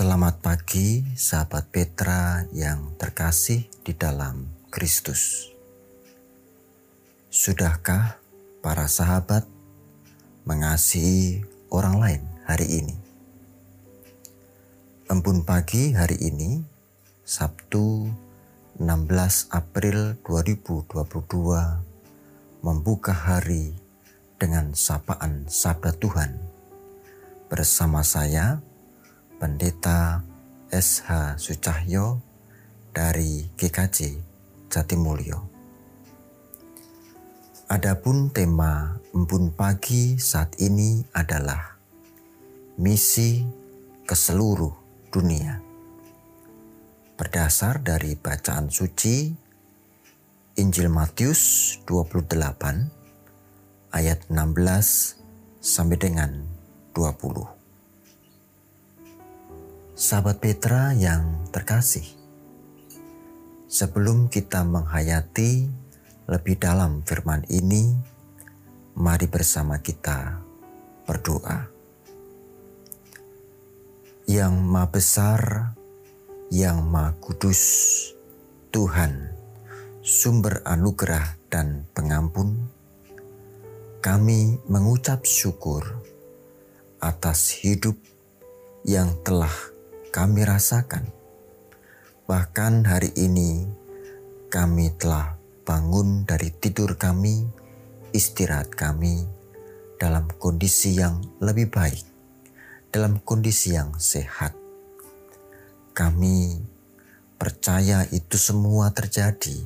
Selamat pagi, sahabat Petra yang terkasih di dalam Kristus. Sudahkah para sahabat mengasihi orang lain hari ini? Embun pagi hari ini, Sabtu 16 April 2022, membuka hari dengan sapaan Sabda Tuhan. Bersama saya, Pendeta SH Sucahyo dari GKJ Jatimulyo. Adapun tema Embun Pagi saat ini adalah misi ke seluruh dunia. Berdasar dari bacaan suci Injil Matius 28 ayat 16 sampai dengan 20. Sahabat Petra yang terkasih, sebelum kita menghayati lebih dalam firman ini, mari bersama kita berdoa. Yang Maha Besar, yang Maha Kudus, Tuhan, sumber anugerah dan pengampun, kami mengucap syukur atas hidup yang telah kami rasakan. Bahkan hari ini kami telah bangun dari tidur kami, istirahat kami dalam kondisi yang lebih baik, dalam kondisi yang sehat. Kami percaya itu semua terjadi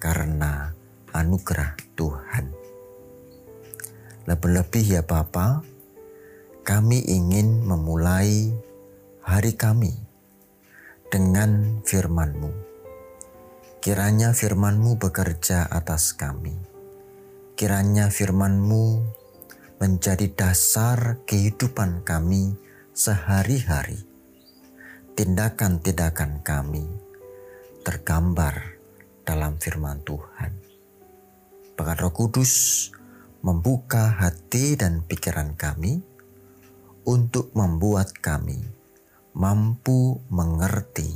karena anugerah Tuhan. Lebih-lebih ya Bapak, kami ingin memulai hari kami dengan firman-Mu. Kiranya firman-Mu bekerja atas kami. Kiranya firman-Mu menjadi dasar kehidupan kami sehari-hari. Tindakan-tindakan kami tergambar dalam firman Tuhan. Bahkan Roh Kudus membuka hati dan pikiran kami untuk membuat kami mampu mengerti,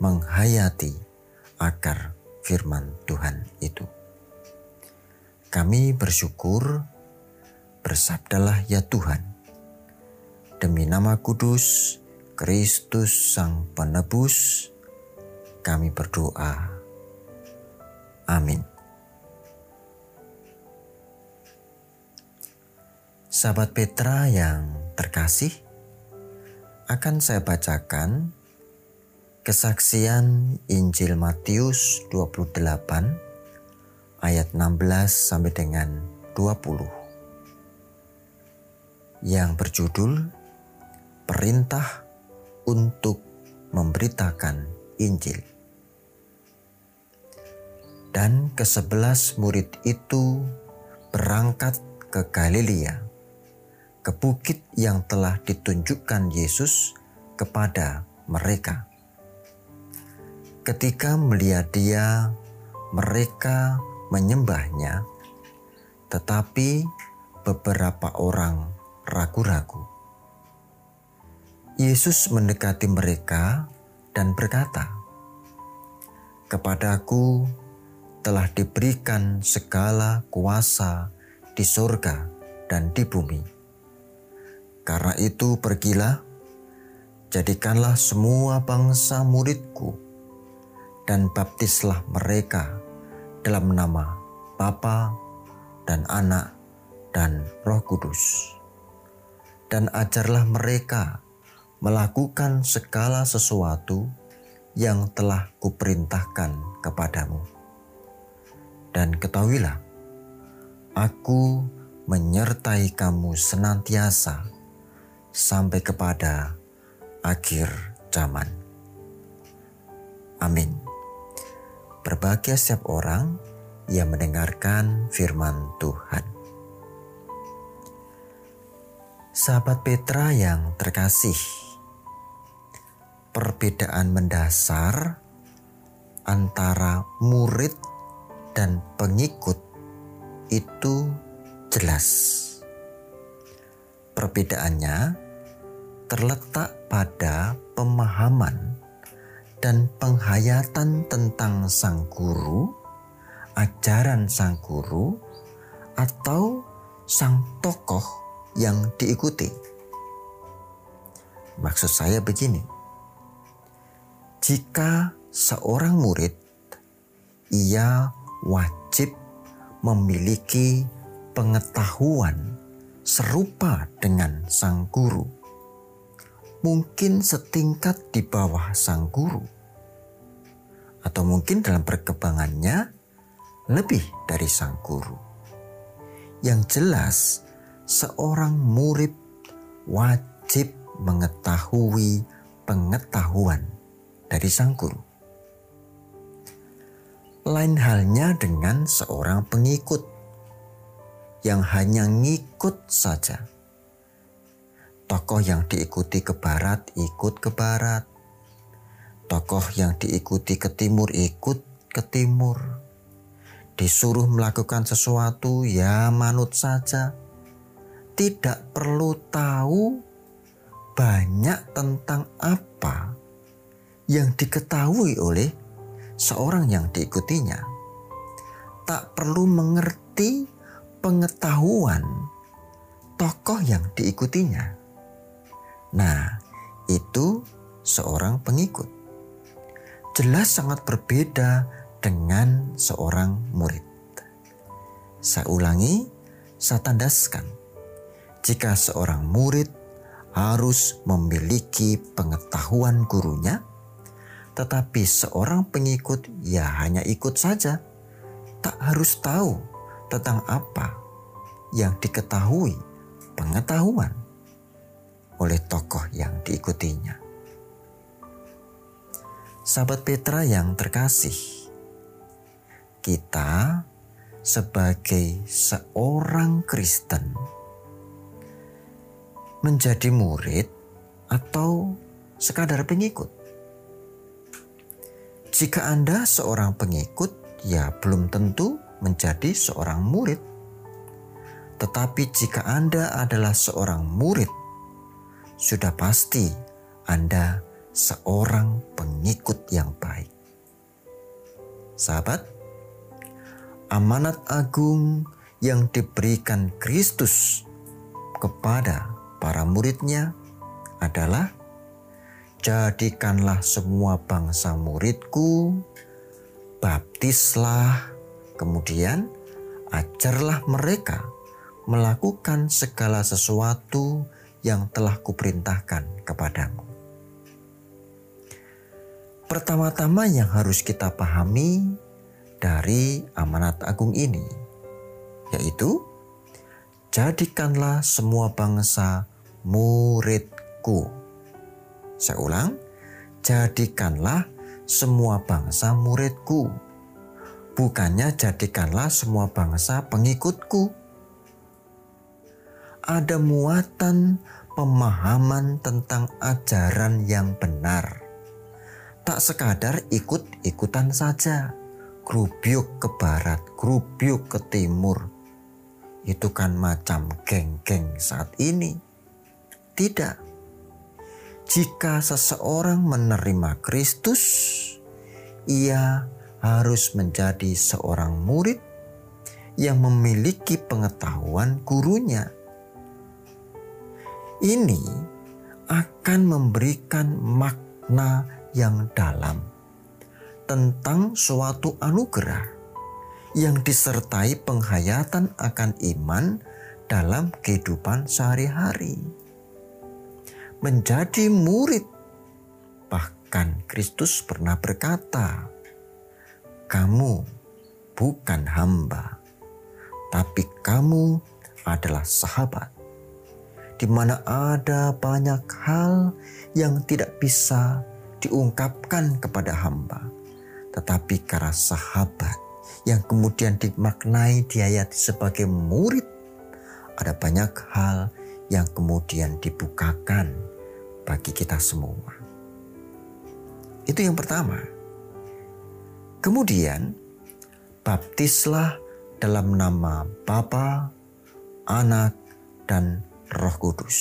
menghayati akar firman Tuhan itu. Kami bersyukur, bersabdalah ya Tuhan, demi nama kudus Kristus Sang Penebus, kami berdoa. Amin. Sahabat Petra yang terkasih, akan saya bacakan kesaksian Injil Matius 28 ayat 16 sampai dengan 20 yang berjudul Perintah untuk memberitakan Injil. Dan kesebelas murid itu berangkat ke Galilea ke bukit yang telah ditunjukkan Yesus kepada mereka. Ketika melihat Dia, mereka menyembahnya, tetapi beberapa orang ragu-ragu. Yesus mendekati mereka dan berkata, "Kepadaku telah diberikan segala kuasa di surga dan di bumi." Karena itu pergilah, jadikanlah semua bangsa muridku, dan baptislah mereka dalam nama Bapa dan Anak dan Roh Kudus. Dan ajarlah mereka melakukan segala sesuatu yang telah kuperintahkan kepadamu. Dan ketahuilah, aku menyertai kamu senantiasa sampai kepada akhir zaman. Amin. Berbahagia setiap orang yang mendengarkan firman Tuhan. Sahabat Petra yang terkasih, perbedaan mendasar antara murid dan pengikut itu jelas. Perbedaannya terletak pada pemahaman dan penghayatan tentang sang guru, ajaran sang guru, atau sang tokoh yang diikuti. Maksud saya begini, jika seorang murid ia wajib memiliki pengetahuan serupa dengan sang guru. Mungkin setingkat di bawah sang guru. Atau mungkin dalam perkembangannya lebih dari sang guru. Yang jelas, seorang murid wajib mengetahui pengetahuan dari sang guru. Lain halnya dengan seorang pengikut yang hanya ngikut saja. Tokoh yang diikuti ke barat ikut ke barat. Tokoh yang diikuti ke timur ikut ke timur. Disuruh melakukan sesuatu ya manut saja. Tidak perlu tahu banyak tentang apa yang diketahui oleh seorang yang diikutinya. Tak perlu mengerti pengetahuan tokoh yang diikutinya. Nah, itu seorang pengikut. Jelas sangat berbeda dengan seorang murid. Saya ulangi, saya tandaskan. Jika seorang murid harus memiliki pengetahuan gurunya, tetapi seorang pengikut ya hanya ikut saja, tak harus tahu tentang apa yang diketahui pengetahuan oleh tokoh yang diikutinya. Sahabat Petra yang terkasih, kita sebagai seorang Kristen menjadi murid atau sekadar pengikut. Jika Anda seorang pengikut, ya belum tentu menjadi seorang murid. Tetapi jika Anda adalah seorang murid, sudah pasti Anda seorang pengikut yang baik. Sahabat, amanat agung yang diberikan Kristus kepada para muridnya adalah jadikanlah semua bangsa muridku, baptislah Kemudian ajarlah mereka melakukan segala sesuatu yang telah kuperintahkan kepadamu. Pertama-tama yang harus kita pahami dari amanat agung ini, yaitu jadikanlah semua bangsa muridku. Saya ulang, jadikanlah semua bangsa muridku bukannya jadikanlah semua bangsa pengikutku. Ada muatan pemahaman tentang ajaran yang benar. Tak sekadar ikut-ikutan saja, grubyuk ke barat, grubyuk ke timur. Itu kan macam geng-geng saat ini. Tidak. Jika seseorang menerima Kristus, ia harus menjadi seorang murid yang memiliki pengetahuan gurunya. Ini akan memberikan makna yang dalam tentang suatu anugerah yang disertai penghayatan akan iman dalam kehidupan sehari-hari. Menjadi murid, bahkan Kristus pernah berkata, kamu bukan hamba, tapi kamu adalah sahabat, di mana ada banyak hal yang tidak bisa diungkapkan kepada hamba, tetapi karena sahabat yang kemudian dimaknai diayati sebagai murid, ada banyak hal yang kemudian dibukakan bagi kita semua. Itu yang pertama. Kemudian, baptislah dalam nama Bapa, Anak, dan Roh Kudus.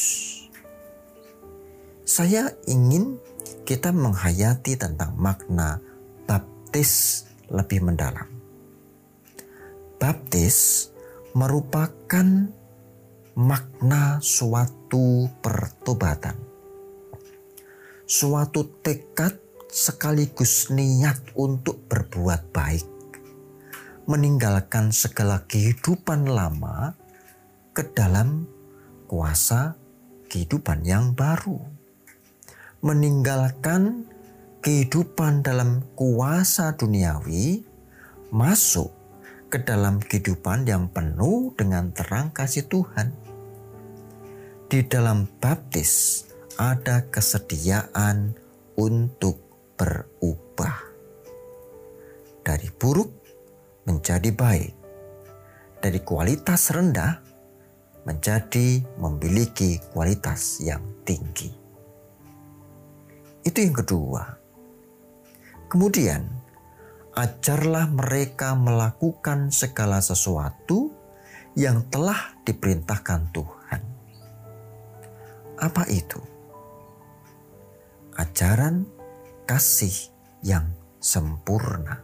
saya ingin kita menghayati tentang makna baptis lebih mendalam. Baptis merupakan makna suatu pertobatan, suatu tekad sekaligus niat untuk berbuat baik, meninggalkan segala kehidupan lama ke dalam kuasa kehidupan yang baru. Meninggalkan kehidupan dalam kuasa duniawi masuk ke dalam kehidupan yang penuh dengan terang kasih Tuhan. Di dalam baptis ada kesediaan untuk berubah. Dari buruk menjadi baik, dari kualitas rendah menjadi memiliki kualitas yang tinggi. Itu yang kedua. Kemudian, ajarlah mereka melakukan segala sesuatu yang telah diperintahkan Tuhan. Apa itu? Ajaran kasih yang sempurna.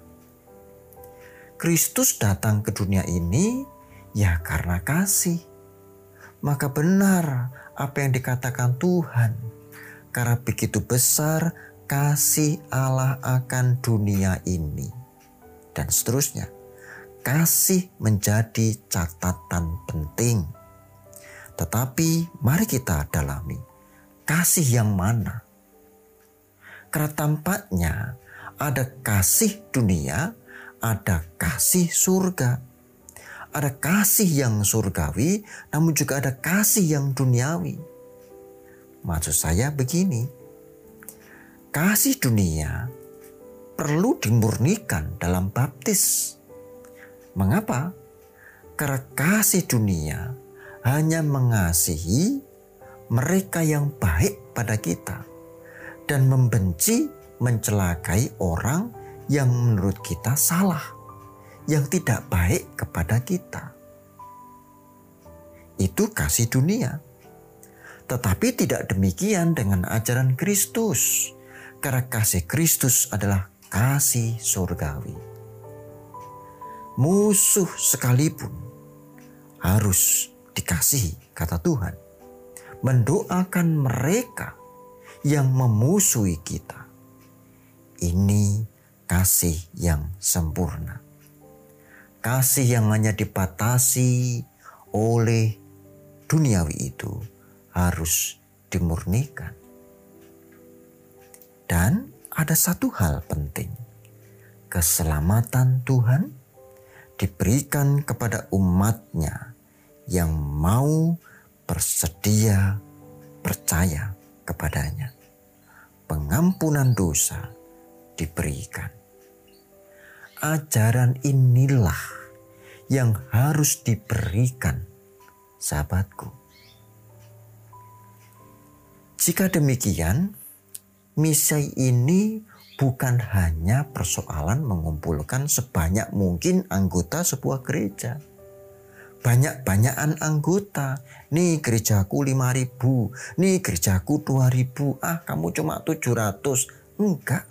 Kristus datang ke dunia ini ya karena kasih. Maka benar apa yang dikatakan Tuhan karena begitu besar kasih Allah akan dunia ini. Dan seterusnya, kasih menjadi catatan penting. Tetapi mari kita dalami, kasih yang mana? Karena tampaknya ada kasih dunia, ada kasih surga. Ada kasih yang surgawi, namun juga ada kasih yang duniawi Maksud saya begini, kasih dunia perlu dimurnikan dalam baptis. Mengapa? Karena kasih dunia hanya mengasihi mereka yang baik pada kita dan membenci mencelakai orang yang menurut kita salah, yang tidak baik kepada kita. Itu kasih dunia. Tetapi tidak demikian dengan ajaran Kristus. Karena kasih Kristus adalah kasih surgawi. Musuh sekalipun harus dikasihi, kata Tuhan. Mendoakan mereka yang memusuhi kita. Ini kasih yang sempurna. Kasih yang hanya dibatasi oleh duniawi itu harus dimurnikan. Dan ada satu hal penting. Keselamatan Tuhan diberikan kepada umatnya yang mau bersedia percaya kepadanya. Pengampunan dosa diberikan. Ajaran inilah yang harus diberikan, sahabatku jika demikian, misi ini bukan hanya persoalan mengumpulkan sebanyak mungkin anggota sebuah gereja. Banyak-banyakan anggota. Nih gerejaku 5000, nih gerejaku 2000, ah kamu cuma 700. Enggak.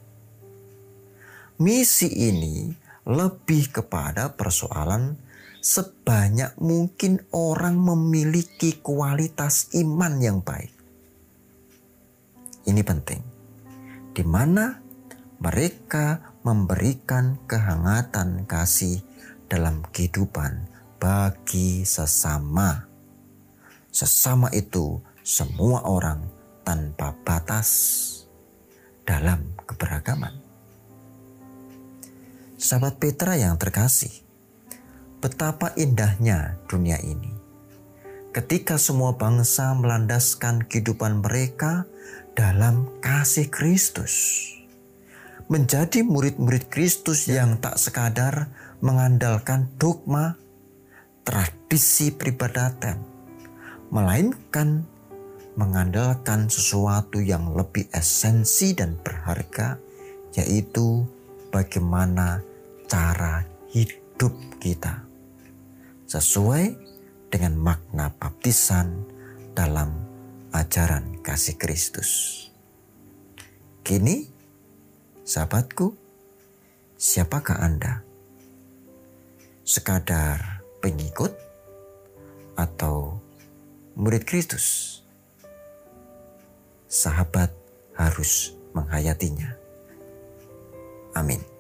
Misi ini lebih kepada persoalan sebanyak mungkin orang memiliki kualitas iman yang baik. Ini penting. Di mana mereka memberikan kehangatan kasih dalam kehidupan bagi sesama. Sesama itu semua orang tanpa batas dalam keberagaman. Sahabat Petra yang terkasih, betapa indahnya dunia ini. Ketika semua bangsa melandaskan kehidupan mereka dalam kasih Kristus. Menjadi murid-murid Kristus yang tak sekadar mengandalkan dogma, tradisi peribadatan, melainkan mengandalkan sesuatu yang lebih esensi dan berharga, yaitu bagaimana cara hidup kita sesuai dengan makna baptisan dalam ajaran kasih Kristus. Kini, sahabatku, siapakah Anda? Sekadar pengikut atau murid Kristus? Sahabat harus menghayatinya. Amin.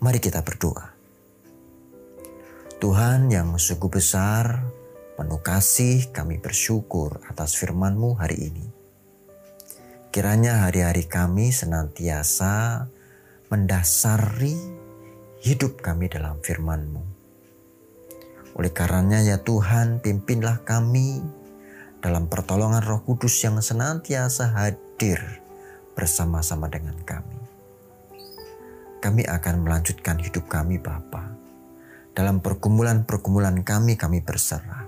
Mari kita berdoa. Tuhan yang sungguh besar, penuh kasih kami bersyukur atas firman-Mu hari ini. Kiranya hari-hari kami senantiasa mendasari hidup kami dalam firman-Mu. Oleh karenanya ya Tuhan pimpinlah kami dalam pertolongan roh kudus yang senantiasa hadir bersama-sama dengan kami. Kami akan melanjutkan hidup kami Bapa. Dalam pergumulan-pergumulan kami, kami berserah.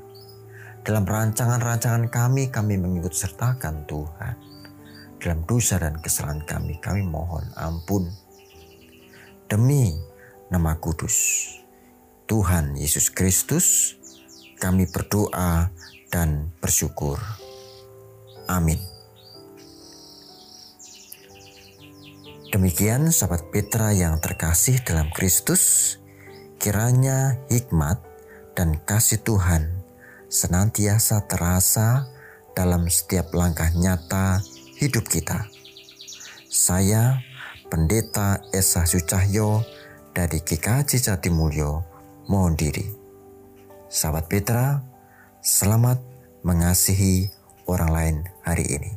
Dalam rancangan-rancangan kami, kami mengikut sertakan Tuhan dalam dosa dan kesalahan kami, kami mohon ampun. Demi nama kudus Tuhan Yesus Kristus, kami berdoa dan bersyukur. Amin. Demikian sahabat Petra yang terkasih dalam Kristus, kiranya hikmat dan kasih Tuhan senantiasa terasa dalam setiap langkah nyata hidup kita. Saya, Pendeta Esa Sucahyo dari GKJ Jatimulyo, mohon diri. Sahabat Petra, selamat mengasihi orang lain hari ini.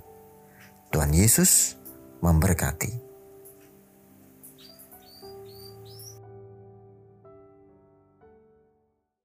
Tuhan Yesus memberkati.